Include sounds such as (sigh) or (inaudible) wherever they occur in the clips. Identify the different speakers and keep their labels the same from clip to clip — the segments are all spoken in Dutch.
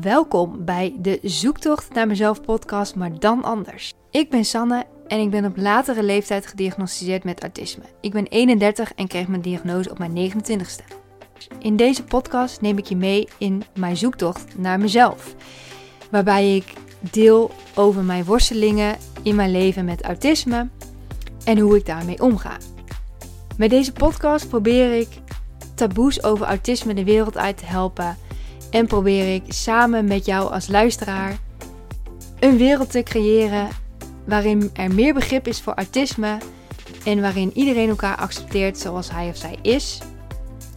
Speaker 1: Welkom bij de Zoektocht naar mezelf podcast, maar dan anders. Ik ben Sanne en ik ben op latere leeftijd gediagnosticeerd met autisme. Ik ben 31 en kreeg mijn diagnose op mijn 29ste. In deze podcast neem ik je mee in mijn zoektocht naar mezelf, waarbij ik deel over mijn worstelingen in mijn leven met autisme en hoe ik daarmee omga. Met deze podcast probeer ik taboes over autisme de wereld uit te helpen en probeer ik samen met jou als luisteraar een wereld te creëren waarin er meer begrip is voor autisme en waarin iedereen elkaar accepteert zoals hij of zij is.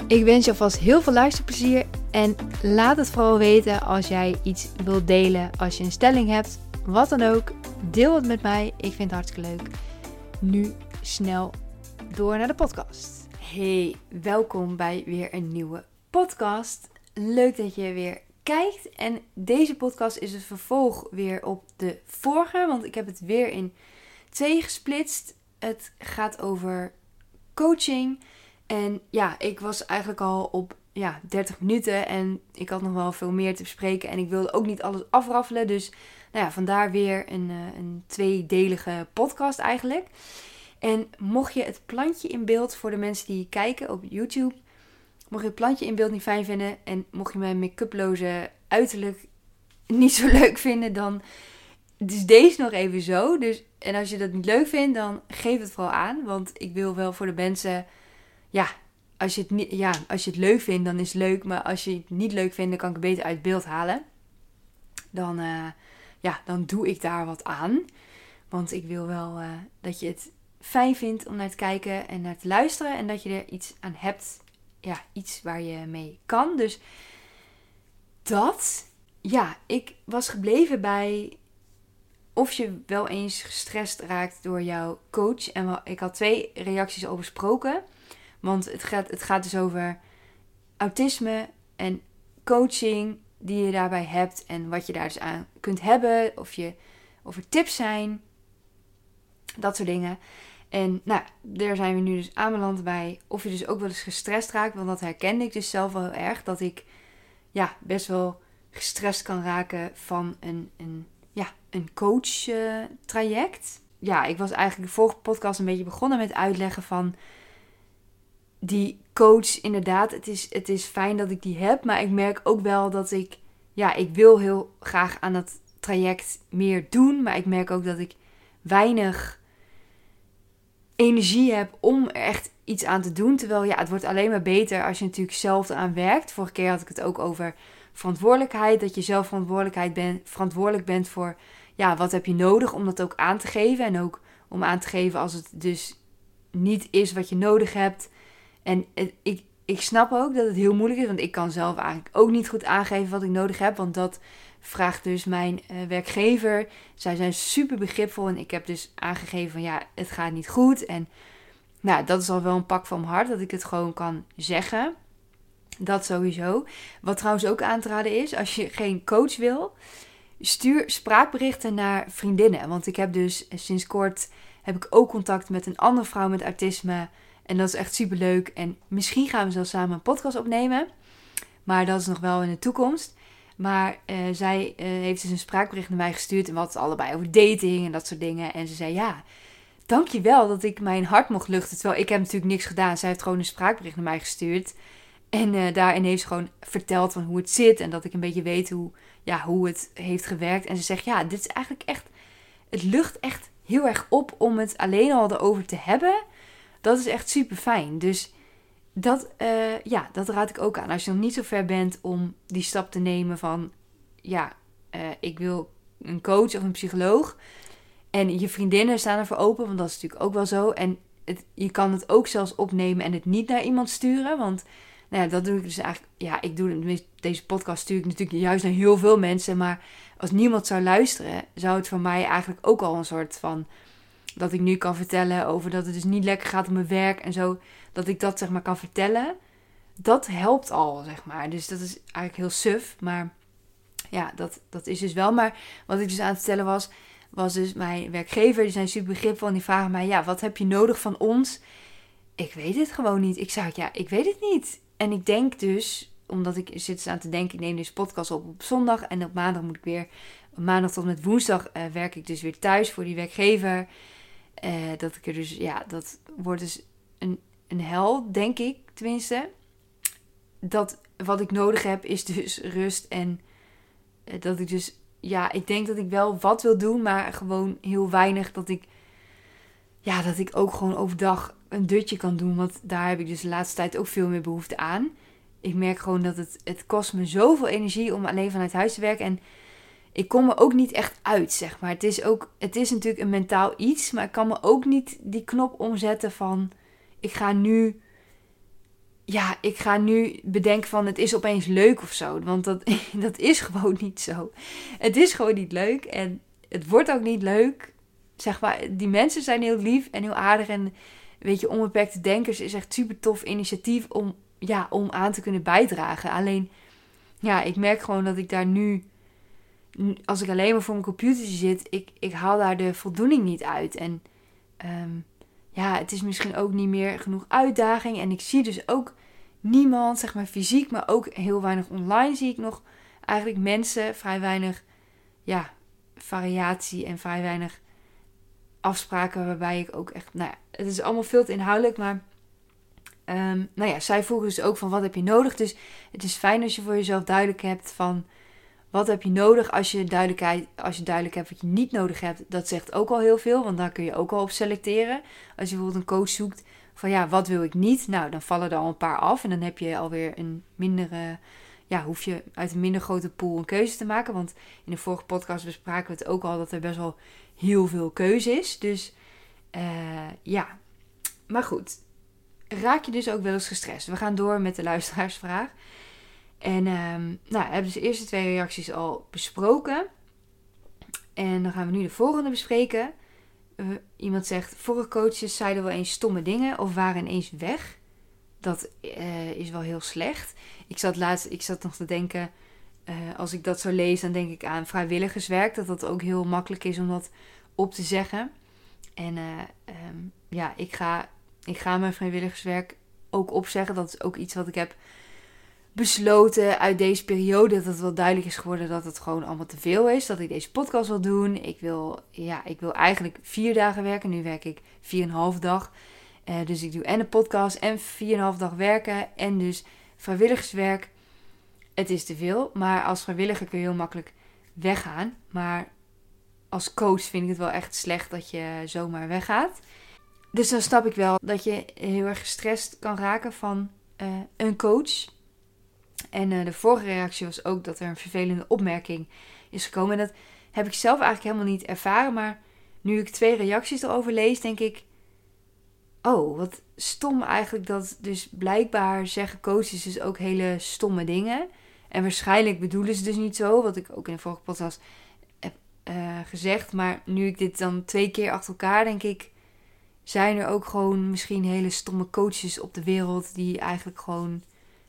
Speaker 1: Ik wens je alvast heel veel luisterplezier en laat het vooral weten als jij iets wilt delen, als je een stelling hebt, wat dan ook. Deel het met mij, ik vind het hartstikke leuk. Nu snel door naar de podcast. Hey, welkom bij weer een nieuwe podcast. Leuk dat je weer kijkt. En deze podcast is het vervolg weer op de vorige, want ik heb het weer in twee gesplitst. Het gaat over coaching. En ja, ik was eigenlijk al op ja, 30 minuten en ik had nog wel veel meer te bespreken. En ik wilde ook niet alles afraffelen. Dus nou ja, vandaar weer een, uh, een tweedelige podcast eigenlijk. En mocht je het plantje in beeld voor de mensen die kijken op YouTube Mocht je het plantje in beeld niet fijn vinden en mocht je mijn make-uploze uiterlijk (laughs) niet zo leuk vinden, dan is deze nog even zo. Dus, en als je dat niet leuk vindt, dan geef het vooral aan. Want ik wil wel voor de mensen, ja, als je het, niet, ja, als je het leuk vindt, dan is het leuk. Maar als je het niet leuk vindt, dan kan ik het beter uit beeld halen. Dan, uh, ja, dan doe ik daar wat aan. Want ik wil wel uh, dat je het fijn vindt om naar te kijken en naar te luisteren. En dat je er iets aan hebt ja, iets waar je mee kan. Dus dat, ja, ik was gebleven bij of je wel eens gestrest raakt door jouw coach. En ik had twee reacties over gesproken. Want het gaat, het gaat dus over autisme en coaching die je daarbij hebt. En wat je daar dus aan kunt hebben. Of, je, of er tips zijn. Dat soort dingen. En nou, daar zijn we nu dus aanbeland bij of je dus ook wel eens gestrest raakt. Want dat herkende ik dus zelf wel heel erg. Dat ik ja, best wel gestrest kan raken van een, een, ja, een coach uh, traject. Ja, ik was eigenlijk de vorige podcast een beetje begonnen met uitleggen van die coach. Inderdaad, het is, het is fijn dat ik die heb. Maar ik merk ook wel dat ik, ja, ik wil heel graag aan dat traject meer doen. Maar ik merk ook dat ik weinig energie heb om echt iets aan te doen. Terwijl ja, het wordt alleen maar beter als je natuurlijk zelf eraan werkt. Vorige keer had ik het ook over verantwoordelijkheid. Dat je zelf verantwoordelijkheid bent, verantwoordelijk bent voor ja, wat heb je nodig om dat ook aan te geven. En ook om aan te geven als het dus niet is wat je nodig hebt. En ik, ik snap ook dat het heel moeilijk is. Want ik kan zelf eigenlijk ook niet goed aangeven wat ik nodig heb. Want dat vraagt dus mijn uh, werkgever. Zij zijn super begripvol en ik heb dus aangegeven van ja, het gaat niet goed. En nou, dat is al wel een pak van mijn hart dat ik het gewoon kan zeggen. Dat sowieso. Wat trouwens ook aan te raden is, als je geen coach wil, stuur spraakberichten naar vriendinnen. Want ik heb dus eh, sinds kort heb ik ook contact met een andere vrouw met autisme. En dat is echt super leuk. En misschien gaan we zelfs samen een podcast opnemen. Maar dat is nog wel in de toekomst. Maar uh, zij uh, heeft dus een spraakbericht naar mij gestuurd. En het allebei over dating en dat soort dingen. En ze zei: Ja, dankjewel dat ik mijn hart mocht luchten. Terwijl ik heb natuurlijk niks gedaan. Zij heeft gewoon een spraakbericht naar mij gestuurd. En uh, daarin heeft ze gewoon verteld van hoe het zit. En dat ik een beetje weet hoe, ja, hoe het heeft gewerkt. En ze zegt: Ja, dit is eigenlijk echt. Het lucht echt heel erg op om het alleen al erover te hebben. Dat is echt super fijn. Dus dat, uh, ja, dat raad ik ook aan. Als je nog niet zo ver bent om die stap te nemen van, ja, uh, ik wil een coach of een psycholoog. En je vriendinnen staan ervoor open, want dat is natuurlijk ook wel zo. En je kan het ook zelfs opnemen en het niet naar iemand sturen. Want nou ja, dat doe ik dus eigenlijk. Ja, ik doe deze podcast stuur ik natuurlijk juist naar heel veel mensen. Maar als niemand zou luisteren, zou het voor mij eigenlijk ook al een soort van. Dat ik nu kan vertellen over dat het dus niet lekker gaat op mijn werk en zo dat ik dat zeg maar kan vertellen, dat helpt al, zeg maar. Dus dat is eigenlijk heel suf, maar ja, dat, dat is dus wel. Maar wat ik dus aan het vertellen was, was dus mijn werkgever, die zijn super begripvol en die vragen mij, ja, wat heb je nodig van ons? Ik weet het gewoon niet. Ik zei, ja, ik weet het niet. En ik denk dus omdat ik zit eens aan te denken, ik neem deze podcast op op zondag. En op maandag moet ik weer, maandag tot met woensdag uh, werk ik dus weer thuis voor die werkgever. Uh, dat ik er dus, ja, dat wordt dus een, een hel, denk ik tenminste. Dat wat ik nodig heb is dus (laughs) rust en uh, dat ik dus, ja, ik denk dat ik wel wat wil doen, maar gewoon heel weinig dat ik, ja, dat ik ook gewoon overdag een dutje kan doen. Want daar heb ik dus de laatste tijd ook veel meer behoefte aan ik merk gewoon dat het, het kost me zoveel energie om alleen vanuit huis te werken. En ik kom me ook niet echt uit, zeg maar. Het is, ook, het is natuurlijk een mentaal iets, maar ik kan me ook niet die knop omzetten van... Ik ga nu... Ja, ik ga nu bedenken van het is opeens leuk of zo. Want dat, (laughs) dat is gewoon niet zo. Het is gewoon niet leuk en het wordt ook niet leuk. Zeg maar, die mensen zijn heel lief en heel aardig en weet je, onbeperkte denkers is echt super tof initiatief om ja, om aan te kunnen bijdragen. Alleen, ja, ik merk gewoon dat ik daar nu, als ik alleen maar voor mijn computer zit, ik, ik haal daar de voldoening niet uit. En ehm, ja, het is misschien ook niet meer genoeg uitdaging. En ik zie dus ook niemand, zeg maar fysiek, maar ook heel weinig online zie ik nog eigenlijk mensen, vrij weinig, ja, variatie en vrij weinig afspraken waarbij ik ook echt, nou ja, het is allemaal veel te inhoudelijk, maar Um, nou ja, zij vroegen dus ook van wat heb je nodig. Dus het is fijn als je voor jezelf duidelijk hebt van wat heb je nodig als je, duidelijkheid, als je duidelijk hebt wat je niet nodig hebt. Dat zegt ook al heel veel, want daar kun je ook al op selecteren. Als je bijvoorbeeld een coach zoekt van ja, wat wil ik niet? Nou, dan vallen er al een paar af en dan heb je alweer een mindere, ja, hoef je uit een minder grote pool een keuze te maken. Want in de vorige podcast bespraken we het ook al dat er best wel heel veel keuze is. Dus uh, ja, maar goed, raak je dus ook wel eens gestrest? We gaan door met de luisteraarsvraag. En um, nou, we hebben dus de eerste twee reacties al besproken. En dan gaan we nu de volgende bespreken. Uh, iemand zegt: Vorige coaches zeiden wel eens stomme dingen of waren ineens weg. Dat uh, is wel heel slecht. Ik zat laatst, ik zat nog te denken. Uh, als ik dat zo lees, dan denk ik aan vrijwilligerswerk. Dat dat ook heel makkelijk is om dat op te zeggen. En um, ja, ik ga ik ga mijn vrijwilligerswerk ook opzeggen. Dat is ook iets wat ik heb besloten uit deze periode. Dat het wel duidelijk is geworden dat het gewoon allemaal te veel is. Dat ik deze podcast wil doen. Ik wil, ja, ik wil eigenlijk vier dagen werken. Nu werk ik vier en een half dag. Uh, dus ik doe en een podcast en vier en een half dag werken. En dus vrijwilligerswerk. Het is te veel. Maar als vrijwilliger kun je heel makkelijk weggaan. Maar als coach vind ik het wel echt slecht dat je zomaar weggaat. Dus dan snap ik wel dat je heel erg gestrest kan raken van uh, een coach. En uh, de vorige reactie was ook dat er een vervelende opmerking is gekomen. En dat heb ik zelf eigenlijk helemaal niet ervaren. Maar nu ik twee reacties erover lees, denk ik. Oh, wat stom eigenlijk dat dus blijkbaar zeggen coaches dus ook hele stomme dingen. En waarschijnlijk bedoelen ze dus niet zo, wat ik ook in de vorige podcast heb uh, gezegd. Maar nu ik dit dan twee keer achter elkaar, denk ik zijn er ook gewoon misschien hele stomme coaches op de wereld die eigenlijk gewoon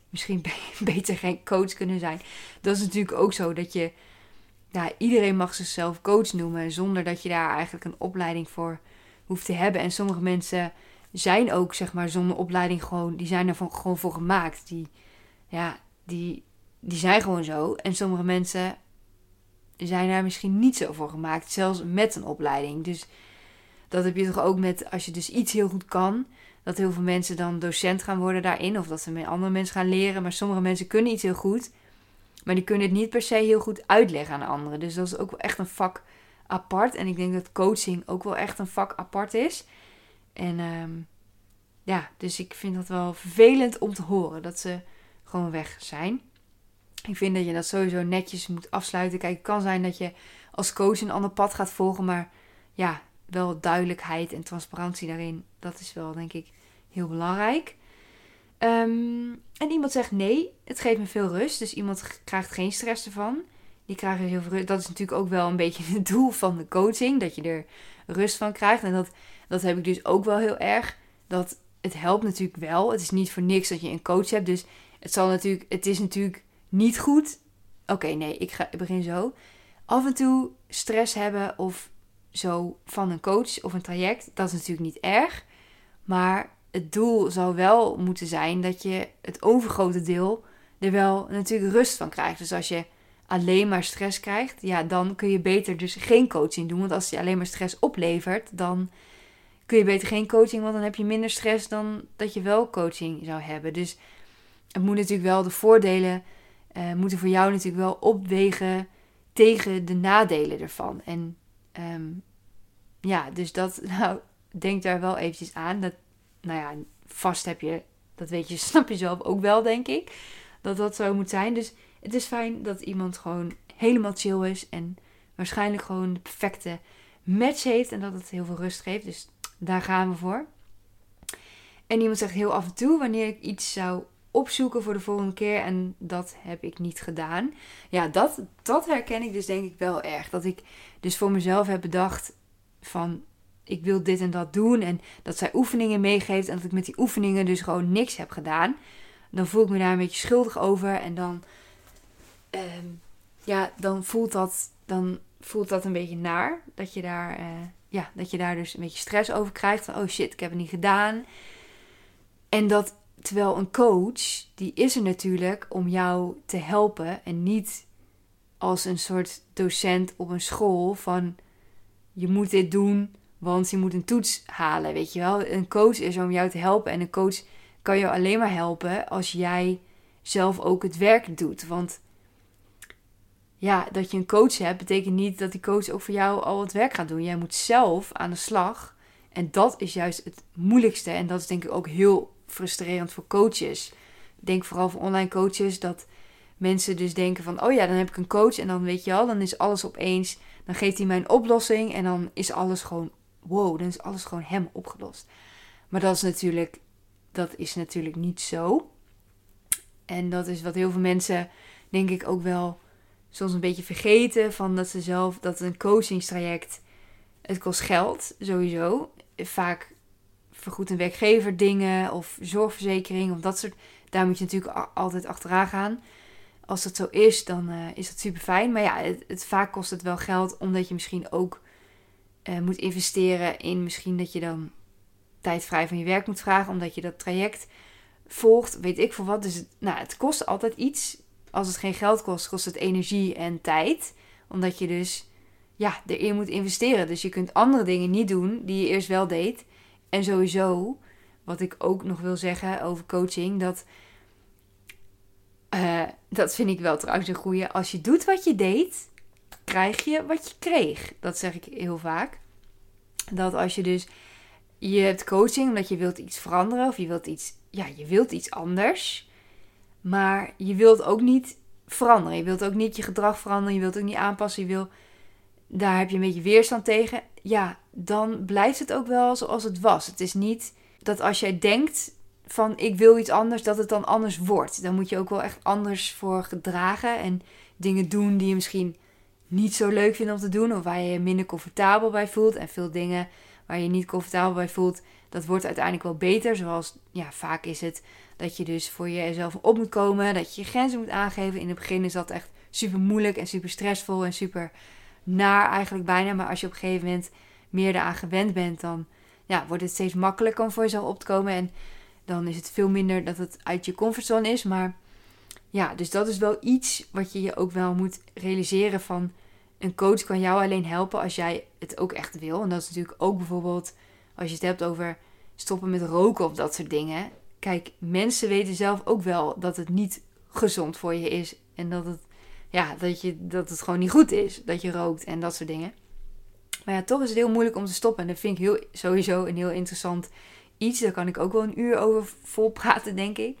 Speaker 1: misschien (laughs) beter geen coach kunnen zijn. Dat is natuurlijk ook zo dat je, ja, iedereen mag zichzelf coach noemen zonder dat je daar eigenlijk een opleiding voor hoeft te hebben. En sommige mensen zijn ook, zeg maar, zonder opleiding gewoon, die zijn er gewoon voor gemaakt. Die, ja, die, die zijn gewoon zo. En sommige mensen zijn daar misschien niet zo voor gemaakt, zelfs met een opleiding. Dus dat heb je toch ook met als je dus iets heel goed kan. Dat heel veel mensen dan docent gaan worden daarin. Of dat ze met andere mensen gaan leren. Maar sommige mensen kunnen iets heel goed. Maar die kunnen het niet per se heel goed uitleggen aan anderen. Dus dat is ook wel echt een vak apart. En ik denk dat coaching ook wel echt een vak apart is. En um, ja, dus ik vind dat wel vervelend om te horen dat ze gewoon weg zijn. Ik vind dat je dat sowieso netjes moet afsluiten. Kijk, het kan zijn dat je als coach een ander pad gaat volgen. Maar ja, wel duidelijkheid en transparantie daarin. Dat is wel, denk ik, heel belangrijk. Ehm, en iemand zegt nee, het geeft me veel rust. Dus iemand krijgt geen stress ervan. Die krijgen heel veel rust. Dat is natuurlijk ook wel een beetje (laughs) het doel van de coaching. Dat je er rust van krijgt. En dat, dat heb ik dus ook wel heel erg. Dat het helpt natuurlijk wel. Het is niet voor niks dat je een coach hebt. Dus het, zal natuurlijk, het is natuurlijk niet goed. Oké, nee, ik, ga, ik begin zo. Af en toe stress hebben of zo van een coach of een traject, dat is natuurlijk niet erg. Maar het doel zou wel moeten zijn dat je het overgrote deel er wel natuurlijk rust van krijgt. Dus als je alleen maar stress krijgt, ja, dan kun je beter dus geen coaching doen. Want als je alleen maar stress oplevert, dan kun je beter geen coaching, want dan heb je minder stress dan dat je wel coaching zou hebben. Dus het moet natuurlijk wel de voordelen uh, moeten voor jou natuurlijk wel opwegen tegen de nadelen ervan. En ehm, ja, dus dat, (laughs) nou, denk daar wel eventjes aan. Dat, nou ja, vast heb je, dat weet je, (laughs) snap je zelf ook wel, denk ik. Dat dat zo moet zijn. Dus het is fijn dat iemand gewoon helemaal chill is en waarschijnlijk gewoon de perfecte match heeft en dat het heel veel rust geeft. Dus daar gaan we voor. En iemand zegt heel af en toe wanneer ik iets zou opzoeken voor de volgende keer en dat heb ik niet gedaan. Ja, dat, dat herken ik dus denk ik wel erg. Dat ik dus voor mezelf heb bedacht van ik wil dit en dat doen en dat zij oefeningen meegeeft en dat ik met die oefeningen dus gewoon niks heb gedaan. Dan voel ik me daar een beetje schuldig over en dan, ehm, ja, dan voelt dat, dan voelt dat een beetje naar. Dat je daar, uh, ja, dat je daar dus een beetje stress over krijgt. Van, oh shit, ik heb het niet gedaan. En dat terwijl een coach, die is er natuurlijk om jou te helpen. En niet als een soort docent op een school van je moet dit doen, want je moet een toets halen, weet je wel. Een coach is om jou te helpen en een coach kan je alleen maar helpen als jij zelf ook het werk doet. Want ja, dat je een coach hebt, betekent niet dat die coach ook voor jou al het werk gaat doen. Jij moet zelf aan de slag. En dat is juist het moeilijkste. En dat is denk ik ook heel frustrerend voor coaches. Ik denk vooral voor online coaches dat mensen dus denken van... oh ja, dan heb ik een coach en dan weet je al, dan is alles opeens... dan geeft hij mij een oplossing en dan is alles gewoon... wow, dan is alles gewoon hem opgelost. Maar dat is natuurlijk, dat is natuurlijk niet zo. En dat is wat heel veel mensen, denk ik, ook wel soms een beetje vergeten van dat ze zelf dat een coachingstraject het kost geld sowieso. Vaak vergoedt een werkgever dingen of zorgverzekering of dat soort. Daar moet je natuurlijk altijd achteraan gaan. Als dat zo is, dan uh, is dat super fijn. Maar ja, het, het, vaak kost het wel geld omdat je misschien ook uh, moet investeren in misschien dat je dan tijd vrij van je werk moet vragen omdat je dat traject volgt, weet ik voor wat. Dus het, nou, het kost altijd iets als het geen geld kost, kost het energie en tijd. Omdat je dus ja, erin moet investeren. Dus je kunt andere dingen niet doen die je eerst wel deed. En sowieso, wat ik ook nog wil zeggen over coaching, dat. Uh, dat vind ik wel trouwens een goede. Als je doet wat je deed, krijg je wat je kreeg. Dat zeg ik heel vaak. Dat als je dus. Je hebt coaching omdat je wilt iets veranderen of je wilt iets. Ja, je wilt iets anders. Maar je wilt ook niet veranderen. Je wilt ook niet je gedrag veranderen. Je wilt ook niet aanpassen. Je wil, daar heb je een beetje weerstand tegen. Ja, dan blijft het ook wel zoals het was. Het is niet dat als jij denkt van ik wil iets anders, dat het dan anders wordt. Dan moet je ook wel echt anders voor gedragen. En dingen doen die je misschien niet zo leuk vindt om te doen. Of waar je je minder comfortabel bij voelt. En veel dingen waar je je niet comfortabel bij voelt. Dat wordt uiteindelijk wel beter. Zoals ja, vaak is het dat je dus voor jezelf op moet komen. Dat je je grenzen moet aangeven. In het begin is dat echt super moeilijk en super stressvol en super naar eigenlijk bijna. Maar als je op een gegeven moment meer eraan gewend bent, dan ja, wordt het steeds makkelijker om voor jezelf op te komen. En dan is het veel minder dat het uit je comfortzone is. Maar ja, dus dat is wel iets wat je je ook wel moet realiseren van... Een coach kan jou alleen helpen als jij het ook echt wil. En dat is natuurlijk ook bijvoorbeeld als je het hebt over stoppen met roken of dat soort dingen. Kijk, mensen weten zelf ook wel dat het niet gezond voor je is. En dat het, ja, dat, je, dat het gewoon niet goed is dat je rookt en dat soort dingen. Maar ja, toch is het heel moeilijk om te stoppen. En dat vind ik heel, sowieso een heel interessant iets. Daar kan ik ook wel een uur over vol praten, denk ik.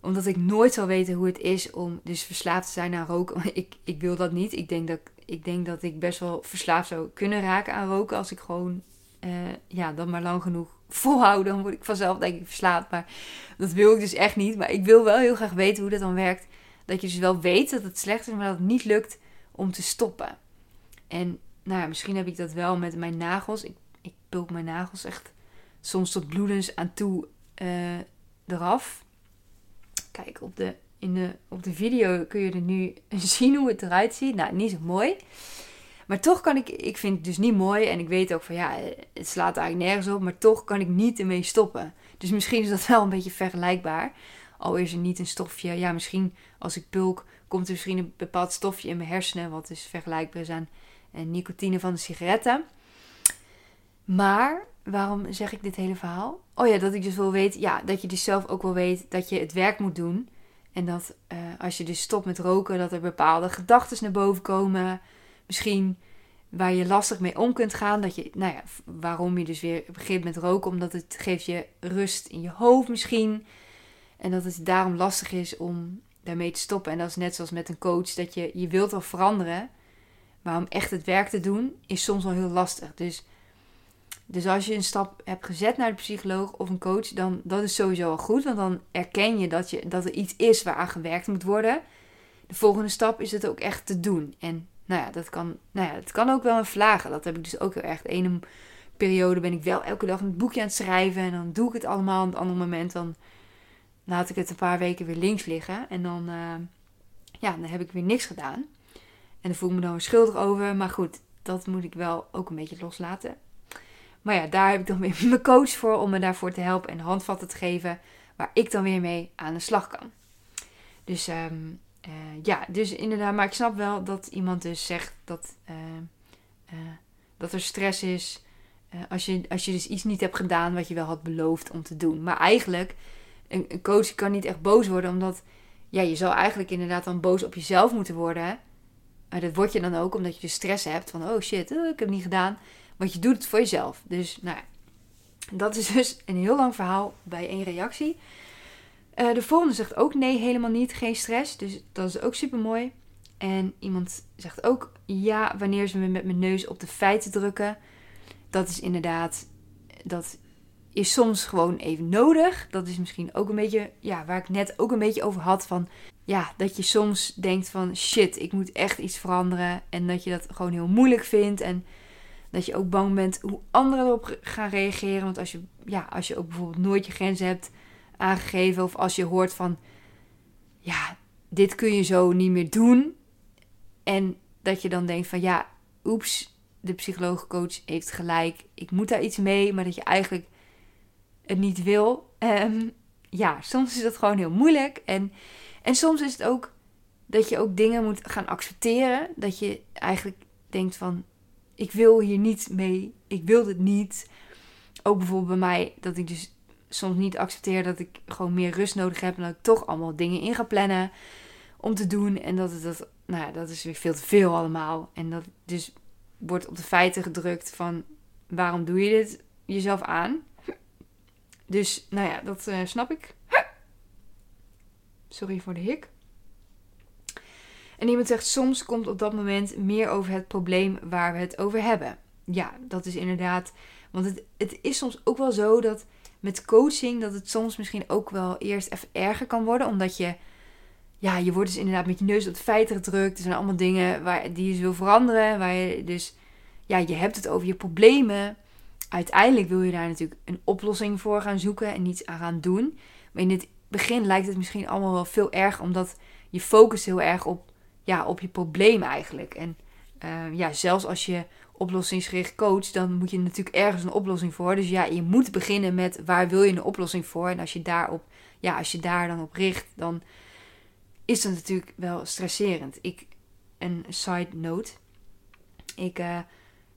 Speaker 1: Omdat ik nooit zal weten hoe het is om dus verslaafd te zijn aan roken. (laughs) Ik, ik wil dat niet. Ik denk dat, ik denk dat ik best wel verslaafd zou kunnen raken aan roken. Als ik gewoon, uh, ja, dan maar lang genoeg volhouden, dan word ik vanzelf denk ik verslaafd. Maar dat wil ik dus echt niet. Maar ik wil wel heel graag weten hoe dat dan werkt. Dat je dus wel weet dat het slecht is, maar dat het niet lukt om te stoppen. En nou ja, misschien heb ik dat wel met mijn nagels. Ik, ik pulp mijn nagels echt soms tot bloedens aan toe uh, eraf. Kijk, op de, in de, op de video kun je er nu (laughs) zien hoe het eruit ziet. Nou, niet zo mooi. Maar toch kan ik, ik vind het dus niet mooi en ik weet ook van ja, het slaat eigenlijk nergens op, maar toch kan ik niet ermee stoppen. Dus misschien is dat (laughs) wel een beetje vergelijkbaar. Al is er niet een stofje. Ja, misschien als ik pulk, komt er misschien een bepaald stofje in mijn hersenen. Wat dus vergelijkbaar is aan eh, nicotine van de sigaretten. Maar waarom zeg ik dit hele verhaal? Oh ja, dat ik dus wil weten, ja, dat je dus zelf ook wel weet dat je het werk moet doen. En dat uh, als je dus stopt met roken, dat er bepaalde gedachten naar boven komen. Misschien waar je lastig mee om kunt gaan. Dat je, nou ja, waarom je dus weer begint met roken, omdat het geeft je rust in je hoofd misschien. En dat het daarom lastig is om daarmee te stoppen. En dat is net zoals met een coach, dat je, je wilt wel veranderen. Maar om echt het werk te doen, is soms wel heel lastig. Dus dus als je een stap hebt gezet naar de psycholoog of een coach, dan dat is sowieso al goed. Want dan erken je dat, je dat er iets is waaraan gewerkt moet worden. De volgende stap is het ook echt te doen. En nou ja, dat kan, nou ja, het kan ook wel een vlagen. Dat heb ik dus ook heel erg. De ene periode ben ik wel elke dag een boekje aan het schrijven. En dan doe ik het allemaal. En het andere moment dan laat ik het een paar weken weer links liggen. En dan, uh, ja, dan heb ik weer niks gedaan. En dan voel ik me dan weer schuldig over. Maar goed, dat moet ik wel ook een beetje loslaten. Maar ja, daar heb ik dan weer (laughs) mijn coach voor om me daarvoor te helpen en handvatten te geven waar ik dan weer mee aan de slag kan. Dus ehm, eh, ja, dus inderdaad, maar ik snap wel dat iemand dus zegt dat, uh, uh, dat er stress is als, je, als je dus iets niet hebt gedaan wat je wel had beloofd om te doen. Maar eigenlijk, een, een coach kan niet echt boos worden, omdat ja, je zou eigenlijk inderdaad dan boos op jezelf moeten worden. Maar dat word je dan ook omdat je dus stress hebt van, oh shit, ik heb het niet gedaan. Want je doet het voor jezelf. Dus nou ja, dat is dus een heel lang verhaal bij één reactie. Uh, de volgende zegt ook nee, helemaal niet, geen stress. Dus dat is ook super mooi. En iemand zegt ook ja, wanneer ze me met mijn neus op de feiten drukken. Dat is inderdaad, dat is soms gewoon even nodig. Dat is misschien ook een beetje, ja, waar ik net ook een beetje over had van, ja, dat je soms denkt van shit, ik moet echt iets veranderen. En dat je dat gewoon heel moeilijk vindt. En dat je ook bang bent hoe anderen erop gaan reageren. Want als je, ja, als je ook bijvoorbeeld nooit je grenzen hebt aangegeven. Of als je hoort van, ja, dit kun je zo niet meer doen. En dat je dan denkt van, ja, oeps, de psycholoogcoach heeft gelijk. Ik moet daar iets mee, maar dat je eigenlijk het niet wil. Um, ja, soms is dat gewoon heel moeilijk. En, en soms is het ook dat je ook dingen moet gaan accepteren. Dat je eigenlijk denkt van, ik wil hier niet mee. Ik wil het niet. Ook bijvoorbeeld bij mij dat ik dus soms niet accepteer dat ik gewoon meer rust nodig heb. En dat ik toch allemaal dingen in ga plannen om te doen. En dat het dat, nou ja, dat is weer veel te veel allemaal. En dat dus wordt op de feiten gedrukt van waarom doe je dit jezelf aan? Dus nou ja, dat uh, snap ik. Sorry voor de hik. En iemand zegt, soms komt op dat moment meer over het probleem waar we het over hebben. Ja, dat is inderdaad. Want het, het is soms ook wel zo dat met coaching, dat het soms misschien ook wel eerst even erger kan worden. Omdat je, ja, je wordt dus inderdaad met je neus op de feiten gedrukt. Er zijn allemaal dingen waar, die je wil veranderen. Waar je dus, ja, je hebt het over je problemen. Uiteindelijk wil je daar natuurlijk een oplossing voor gaan zoeken en niets aan gaan doen. Maar in het begin lijkt het misschien allemaal wel veel erger, omdat je focust heel erg op ja, op je probleem eigenlijk. En uh, ja, zelfs als je oplossingsgericht coach, dan moet je natuurlijk ergens een oplossing voor. Dus ja, je moet beginnen met waar wil je een oplossing voor. En als je daarop, ja, als je daar dan op richt, dan is dat natuurlijk wel stresserend. Ik, een side note. Ik uh,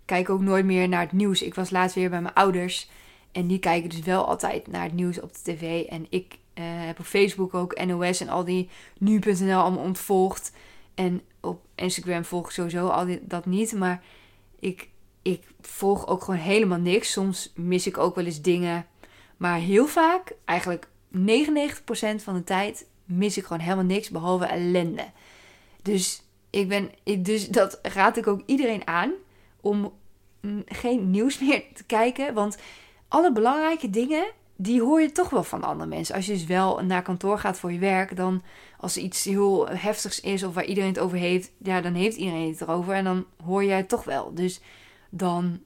Speaker 1: kijk ook nooit meer naar het nieuws. Ik was laatst weer bij mijn ouders. En die kijken dus wel altijd naar het nieuws op de tv. En ik uh, heb op Facebook ook NOS en al die nu.nl allemaal ontvolgd. En op Instagram volg ik sowieso al dat niet. Maar ik, ik volg ook gewoon helemaal niks. Soms mis ik ook wel eens dingen. Maar heel vaak, eigenlijk 99% van de tijd, mis ik gewoon helemaal niks behalve ellende. Dus, ik ben, dus dat raad ik ook iedereen aan om geen nieuws (laughs) meer te kijken. Want alle belangrijke dingen, die hoor je toch wel van andere mensen. Als je dus wel naar kantoor gaat voor je werk, dan als er iets heel heftigs is of waar iedereen het over heeft, ja, dan heeft iedereen het erover en dan hoor jij het toch wel. Dus dan,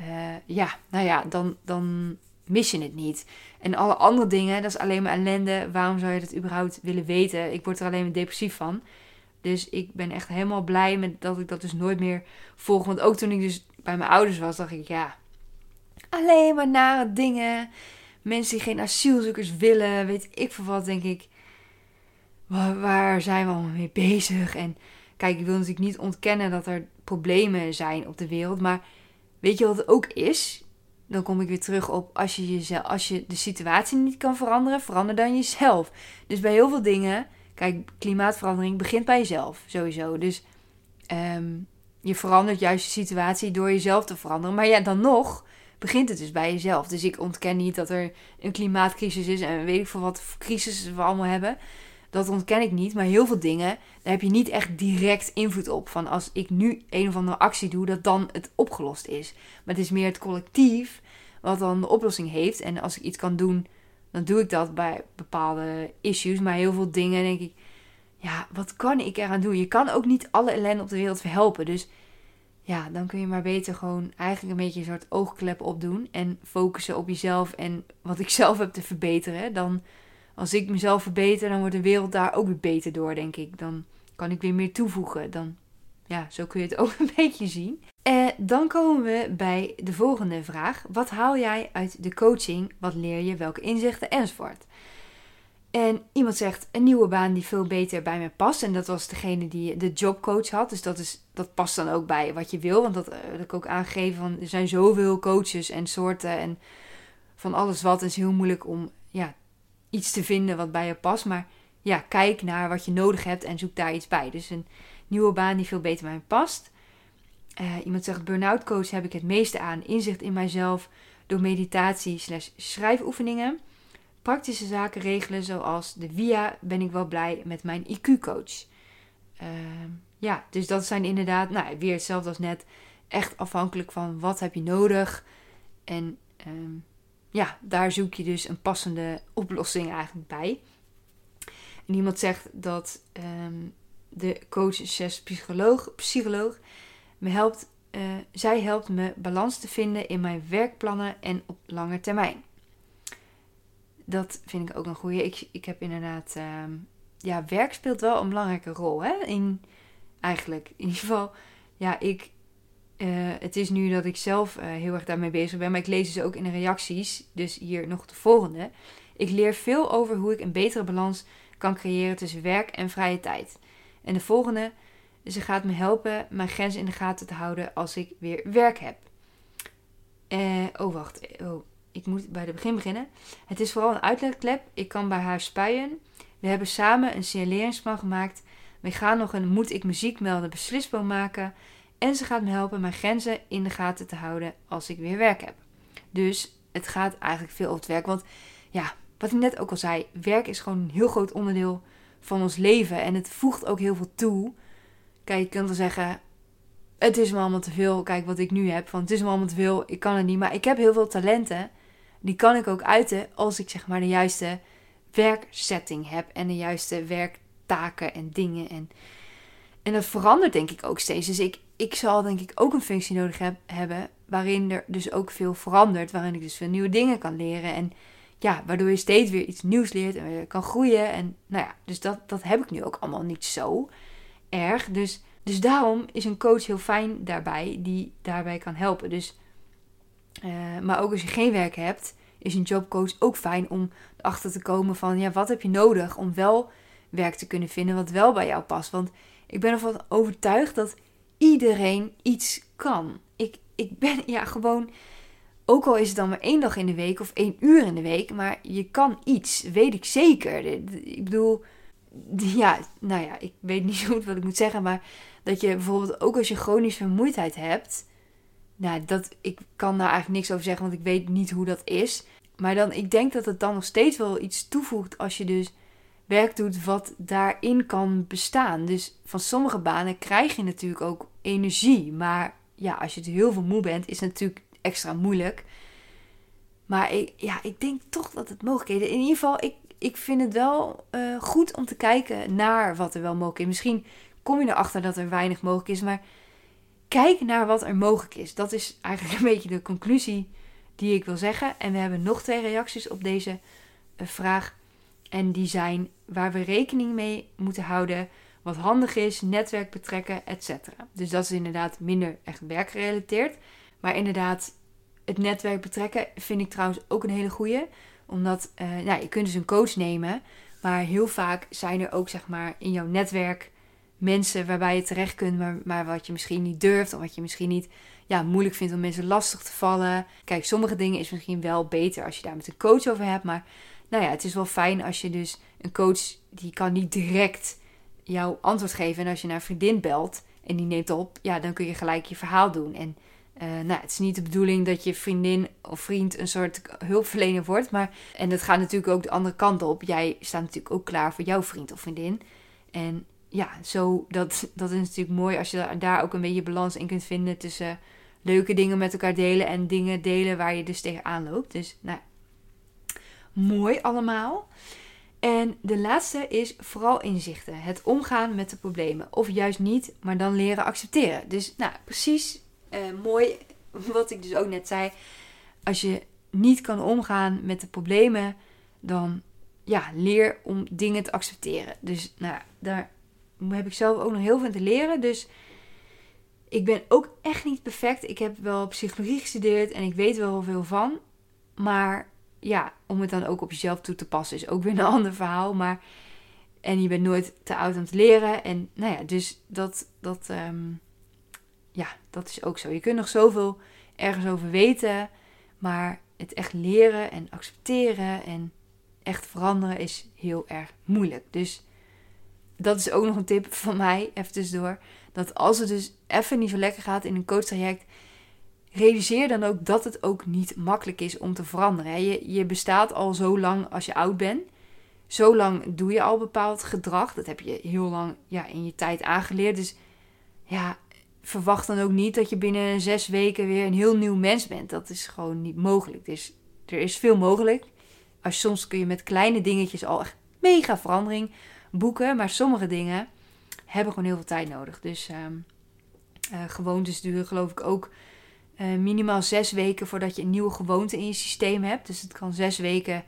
Speaker 1: uh, ja, nou ja, dan, dan mis je het niet. En alle andere dingen, dat is alleen maar ellende. Waarom zou je dat überhaupt willen weten? Ik word er alleen maar depressief van. Dus ik ben echt helemaal blij met dat ik dat dus nooit meer volg. Want ook toen ik dus bij mijn ouders was, dacht ik, ja, alleen maar nare dingen. Mensen die geen asielzoekers willen, weet ik veel wat, denk ik waar, zijn we allemaal mee bezig? En kijk, ik wil natuurlijk niet ontkennen dat er problemen zijn op de wereld. Maar weet je wat het ook is? Dan kom ik weer terug op als je, jezelf, als je de situatie niet kan veranderen, verander dan jezelf. Dus bij heel veel dingen, kijk, klimaatverandering begint bij jezelf sowieso. Dus ehm, je verandert juist de situatie door jezelf te veranderen. Maar ja, dan nog begint het dus bij jezelf. Dus ik ontken niet dat er een klimaatcrisis is en weet ik veel wat crisis we allemaal hebben. Dat ontken ik niet. Maar heel veel dingen, daar heb je niet echt direct invloed op. Van als ik nu een of andere actie doe, dat dan het opgelost is. Maar het is meer het collectief wat dan de oplossing heeft. En als ik iets kan doen, dan doe ik dat bij bepaalde issues. Maar heel veel dingen denk ik, ja, wat kan ik eraan doen? Je kan ook niet alle ellende op de wereld verhelpen. Dus ja, dan kun je maar beter gewoon eigenlijk een beetje een soort oogklep opdoen. En focussen op jezelf en wat ik (laughs) zelf heb te verbeteren. Dan, als ik mezelf verbeter, dan wordt de wereld daar ook weer beter door, denk ik. Dan kan ik weer meer toevoegen. Dan, ja, zo kun je het (laughs) ook een beetje zien. En dan komen we bij de volgende vraag. Wat haal jij uit de coaching? Wat leer je? Welke inzichten? Enzovoort. En iemand zegt een nieuwe baan die veel beter bij me past. En dat was degene die de jobcoach had. Dus dat, is, dat past dan ook bij wat je wil. Want dat wil ik ook aangeven. Van, er zijn zoveel coaches en soorten en van alles wat. Het is heel moeilijk om ja, iets te vinden wat bij je past. Maar ja, kijk naar wat je nodig hebt en zoek daar iets bij. Dus een nieuwe baan die veel beter bij me past. Uh, iemand zegt burn-out coach heb ik het meeste aan. Inzicht in mijzelf door meditatie slash schrijfoefeningen praktische zaken regelen, zoals de VIA, ben ik wel blij met mijn IQ-coach. Ehm, ja, dus dat zijn inderdaad, nou, weer hetzelfde als net, echt afhankelijk van wat heb je nodig. En ehm, ja, daar zoek je dus een passende oplossing eigenlijk bij. En iemand zegt dat ehm, de coach, zes psycholoog, psycholoog me helpt, uh, zij helpt me balans te vinden in mijn werkplannen en op lange termijn dat vind ik ook een goede. Ik, ik heb inderdaad. Ehm, ja, werk speelt wel een belangrijke rol. Hè? In, eigenlijk. In ieder geval. Ja, ik. Uh, het is nu dat ik zelf uh, heel erg daarmee bezig ben. Maar ik lees dus ook in de reacties. Dus hier nog de volgende. Ik leer veel over hoe ik een betere balans kan creëren tussen werk en vrije tijd. En de volgende. Ze gaat me helpen mijn grenzen in de gaten te houden als ik weer werk heb. Uh, oh, wacht. Oh, ik moet bij het begin beginnen. Het is vooral een uitlegklep. Ik kan bij haar spuien. We hebben samen een signaleringsplan gemaakt. We gaan nog een moet ik muziek melden beslisboom maken. En ze gaat me helpen mijn grenzen in de gaten te houden als ik weer werk heb. Dus het gaat eigenlijk veel over het werk. Want ja, wat ik net ook al zei, werk is gewoon een heel groot onderdeel van ons leven. En het voegt ook heel veel toe. Kijk, je kunt wel zeggen, het is me allemaal te veel. Kijk wat ik nu heb. Van het is me allemaal te veel. Ik kan het niet. Maar ik heb heel veel talenten die kan ik ook uiten als ik zeg maar de juiste werksetting heb en de juiste werktaken en dingen. En, en dat verandert denk ik ook steeds. Dus ik, ik zal denk ik ook een functie nodig heb, hebben waarin er dus ook veel verandert. Waarin ik dus veel nieuwe dingen kan leren. En ja, waardoor je steeds weer iets nieuws leert en weer kan groeien. En nou ja, dus dat, dat heb ik nu ook allemaal niet zo erg. Dus, dus daarom is een coach heel fijn daarbij, die daarbij kan helpen. Dus eh, maar ook als je geen werk hebt, is een jobcoach ook fijn om erachter te komen van ja, wat heb je nodig om wel werk te kunnen vinden wat wel bij jou past. Want ik ben ervan overtuigd dat iedereen iets kan. Ik, ik ben ja gewoon, ook al is het dan maar één dag in de week of één uur in de week, maar je kan iets, weet ik zeker. Ik bedoel, ja, nou ja, ik weet niet zo (laughs) goed wat ik moet zeggen, maar dat je bijvoorbeeld ook als je chronische vermoeidheid hebt nou, dat, ik kan daar eigenlijk niks over zeggen, want ik weet niet hoe dat is. Maar dan, ik denk dat het dan nog steeds wel iets toevoegt als je dus werk doet wat daarin kan bestaan. Dus van sommige banen krijg je natuurlijk ook energie. Maar ja, als je het heel veel moe bent, is het natuurlijk extra moeilijk. Maar ik, ja, ik denk toch dat het mogelijkheden. In ieder geval, ik, ik vind het wel uh, goed om te kijken naar wat er wel mogelijk is. Misschien kom je erachter dat er weinig mogelijk is. Maar kijk naar wat er mogelijk is. Dat is eigenlijk (laughs) een beetje de conclusie die ik wil zeggen. En we hebben nog twee reacties op deze uh, vraag. En die zijn waar we rekening mee moeten houden. Wat handig is, netwerk betrekken, etc. Dus dat is inderdaad minder echt werkgerelateerd. Maar inderdaad, het netwerk betrekken vind ik trouwens ook een hele goeie. Omdat uh, nou, je kunt dus een coach nemen. Maar heel vaak zijn er ook, zeg maar, in jouw netwerk mensen waarbij je terecht kunt, maar, maar wat je misschien niet durft. Of wat je misschien niet ja, moeilijk vindt om mensen lastig te vallen. Kijk, sommige dingen is misschien wel beter als je daar met een coach over hebt. Maar nou ja, het is wel fijn als je dus een coach die kan niet direct jouw antwoord geven. En als je naar een vriendin belt en die neemt op, ja, dan kun je gelijk je verhaal doen. En uh, nou, het is niet de bedoeling dat je vriendin of vriend een soort hulpverlener wordt. Maar, en dat gaat natuurlijk ook de andere kant op. Jij staat natuurlijk ook klaar voor jouw vriend of vriendin. En ja, zo, dat, dat is natuurlijk mooi als je daar ook een beetje balans in kunt vinden tussen leuke dingen met elkaar delen en dingen delen waar je dus tegenaan loopt. Dus nou, mooi allemaal. En de laatste is vooral inzichten. Het omgaan met de problemen. Of juist niet, maar dan leren accepteren. Dus nou, precies uh, mooi (laughs) wat ik dus ook net zei. Als je niet kan omgaan met de problemen, dan ja, leer om dingen te accepteren. Dus nou, daar heb ik zelf ook nog heel veel te leren. Dus ik ben ook echt niet perfect. Ik heb wel psychologie gestudeerd en ik weet wel veel van. Maar ja, om het dan ook op jezelf toe te passen is ook weer een (laughs) ander verhaal. Maar, en je bent nooit te oud om te leren. En nou ja, dus dat, dat, ehm, ja, dat is ook zo. Je kunt nog zoveel ergens over weten. Maar het echt leren en accepteren en echt veranderen is heel erg moeilijk. Dus dat is ook nog een tip van mij, even tussendoor. Dat als het dus even niet zo lekker gaat in een coachtraject, realiseer dan ook dat het ook niet makkelijk is om te veranderen. Je, je bestaat al zo lang als je oud bent. Zo lang doe je al bepaald gedrag. Dat heb je heel lang ja, in je tijd aangeleerd. Dus ja, verwacht dan ook niet dat je binnen zes weken weer een heel nieuw mens bent. Dat is gewoon niet mogelijk. Dus er is veel mogelijk. Als soms kun je met kleine dingetjes al echt mega verandering boeken. Maar sommige dingen hebben gewoon heel veel tijd nodig. Dus um, uh, gewoontes duren geloof ik ook uh, minimaal zes weken voordat je een nieuwe gewoonte in je systeem hebt. Dus het kan zes weken,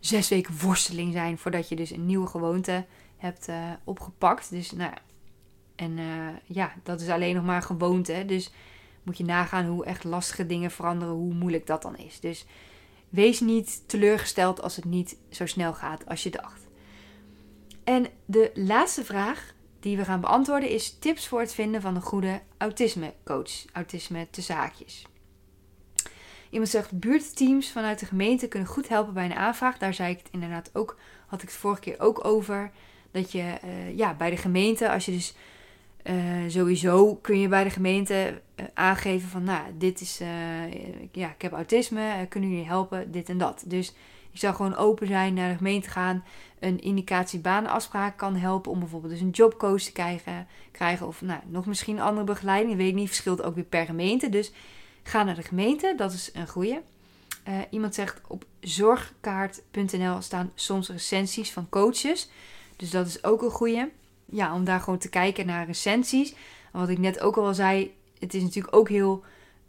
Speaker 1: zes weken worsteling zijn voordat je dus een nieuwe gewoonte hebt uh, opgepakt. Dus nou, en ja, dat is alleen nog maar gewoonte. Dus moet je nagaan hoe echt lastige dingen veranderen, hoe moeilijk dat dan is. Dus wees niet teleurgesteld als het niet zo snel gaat als je dacht. En de laatste vraag die we gaan beantwoorden is tips voor het vinden van een goede autisme coach. Autisme te zaakjes. Iemand zegt buurtteams vanuit de gemeente kunnen goed helpen bij een aanvraag. Daar zei ik het inderdaad ook, had ik het vorige keer ook over. Dat je uh, ja, bij de gemeente, als je dus uh, sowieso kun je bij de gemeente uh, aangeven van nou, dit is, ja, ik heb autisme, kunnen jullie helpen, dit en dat. Dus je zou gewoon open zijn naar de gemeente gaan. Een indicatie banenafspraak kan helpen om bijvoorbeeld dus een jobcoach te krijgen. krijgen of nou, nog misschien andere begeleiding. Ik weet niet, verschilt ook weer per gemeente. Dus ga naar de gemeente, dat is een goede. Uh, iemand zegt op zorgkaart.nl staan soms recensies van coaches. Dus dat is ook een goede. Ja, om daar gewoon te kijken naar recensies. wat ik net ook al zei, het is natuurlijk ook heel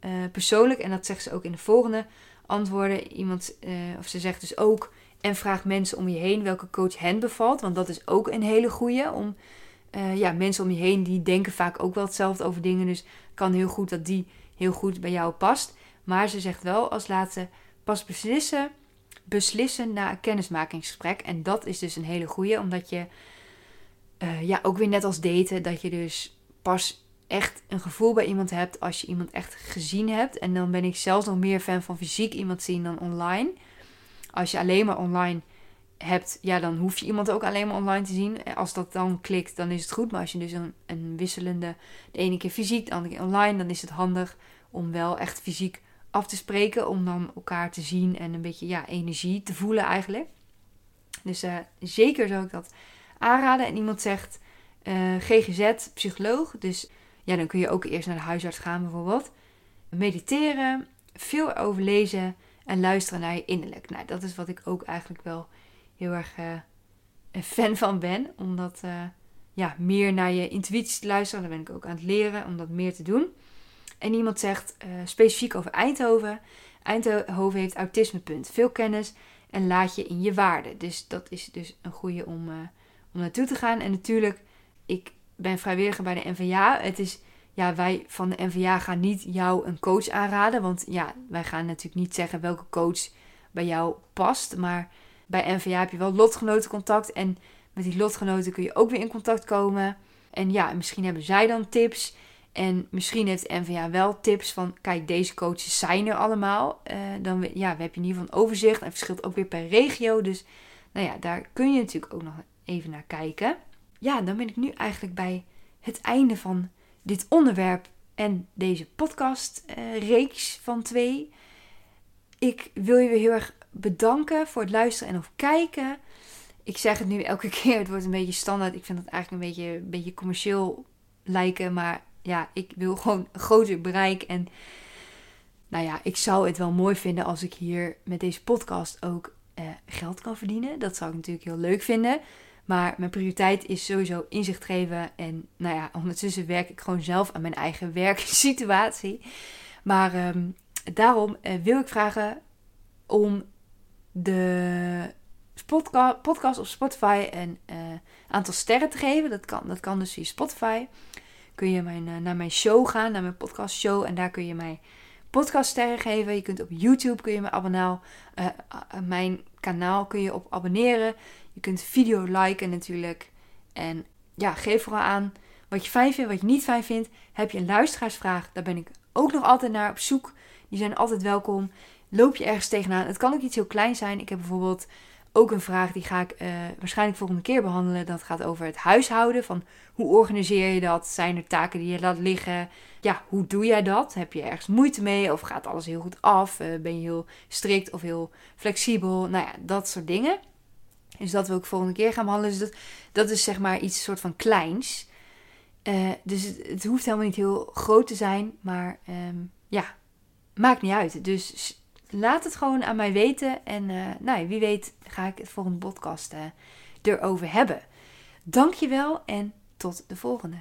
Speaker 1: uh, persoonlijk. En dat zegt ze ook in de volgende antwoorden. Iemand, uh, of ze zegt dus ook, en vraag mensen om je heen welke coach hen bevalt. Want dat is ook een hele goede. Om, uh, ja, mensen om je heen die denken vaak ook wel hetzelfde over dingen. Dus kan heel goed dat die heel goed bij jou past. Maar ze zegt wel als laatste, pas beslissen, beslissen na een kennismakingsgesprek. En dat is dus een hele goede, omdat je, uh, ja, ook weer net als daten, dat je dus pas echt een gevoel bij iemand hebt als je iemand echt gezien hebt. En dan ben ik zelfs nog meer fan van fysiek iemand zien dan online. Als je alleen maar online hebt, ja, dan hoef je iemand ook alleen maar online te zien. Als dat dan klikt, dan is het goed. Maar als je dus een, wisselende, de ene keer fysiek, de andere keer online, dan is het handig om wel echt fysiek af te spreken. Om dan elkaar te zien en een beetje ja, energie te voelen eigenlijk. Dus uh, zeker zou ik dat aanraden. En iemand zegt eh, GGZ, psycholoog. Dus ja, dan kun je ook eerst naar de huisarts gaan bijvoorbeeld. Mediteren, veel overlezen en luisteren naar je innerlijk. Nou, dat is wat ik ook eigenlijk wel heel erg uh, een fan van ben. Omdat uh, ja, meer naar je intuïtie te luisteren. Daar ben ik ook aan het leren om dat meer te doen. En iemand zegt uh, specifiek over Eindhoven. Eindhoven heeft autismepunt. Veel kennis en laat je in je waarde. Dus dat is dus een goede om, om naartoe te gaan. En natuurlijk, ik ben vrijwilliger bij de NVA. Het is, ja, wij van de NVA gaan niet jou een coach aanraden. Want ja, wij gaan natuurlijk niet zeggen welke coach bij jou past. Maar bij NVA heb je wel lotgenotencontact. En met die lotgenoten kun je ook weer in contact komen. En ja, misschien hebben zij dan tips. En misschien heeft NVA wel tips van, kijk, deze coaches zijn er allemaal. Uh, dan ja, we hebben in ieder geval een overzicht. En het verschilt ook weer per regio. Dus nou ja, daar kun je natuurlijk ook nog even naar kijken. Ja, dan ben ik nu eigenlijk bij het einde van dit onderwerp en deze podcast-reeks uh, van twee. Ik wil je weer heel erg bedanken voor het luisteren en of kijken. Ik zeg het nu elke (laughs) keer, het wordt een beetje standaard. Ik vind het eigenlijk een beetje, een beetje commercieel lijken. Maar ja, ik wil gewoon groter bereik. En nou ja, ik zou het wel mooi vinden als ik hier met deze podcast ook uh, geld kan verdienen. Dat zou ik natuurlijk heel leuk vinden. Maar mijn prioriteit is sowieso inzicht geven. En nou ja, ondertussen werk ik gewoon zelf aan mijn eigen (laughs) werksituatie. Maar um, daarom uh, wil ik vragen om de podcast op Spotify een uh, aantal sterren te geven. Dat kan, dat kan dus via Spotify. Kun je mijn, uh, naar mijn show gaan, naar mijn podcast show. En daar kun je mij podcaststerren geven. Je kunt op YouTube kun je mijn abonnaal, uh, mijn kanaal kun je op abonneren. Je kunt video liken natuurlijk. En ja, geef vooral aan wat je fijn vindt, wat je niet fijn vindt. Heb je een luisteraarsvraag? Daar ben ik ook nog altijd naar op zoek. Die zijn altijd welkom. Loop je ergens tegenaan? Het kan ook iets heel klein zijn. Ik heb bijvoorbeeld ook een vraag die ga ik uh, waarschijnlijk volgende keer behandelen. Dat gaat over het huishouden. Van hoe organiseer je dat? Zijn er taken die je laat liggen? Ja, hoe doe jij dat? Heb je ergens moeite mee? Of gaat alles heel goed af? Uh, ben je heel strikt of heel flexibel? Nou ja, dat soort dingen. Dus dat wil ik volgende keer gaan behandelen. Dus dat, dat is zeg maar iets soort van kleins. Uh, dus het, hoeft helemaal niet heel groot te zijn. Maar um, ja, maakt niet uit. Dus laat het gewoon aan mij weten. En uh, nou, wie weet ga ik het volgende podcast uh, erover hebben. Dankjewel en tot de volgende.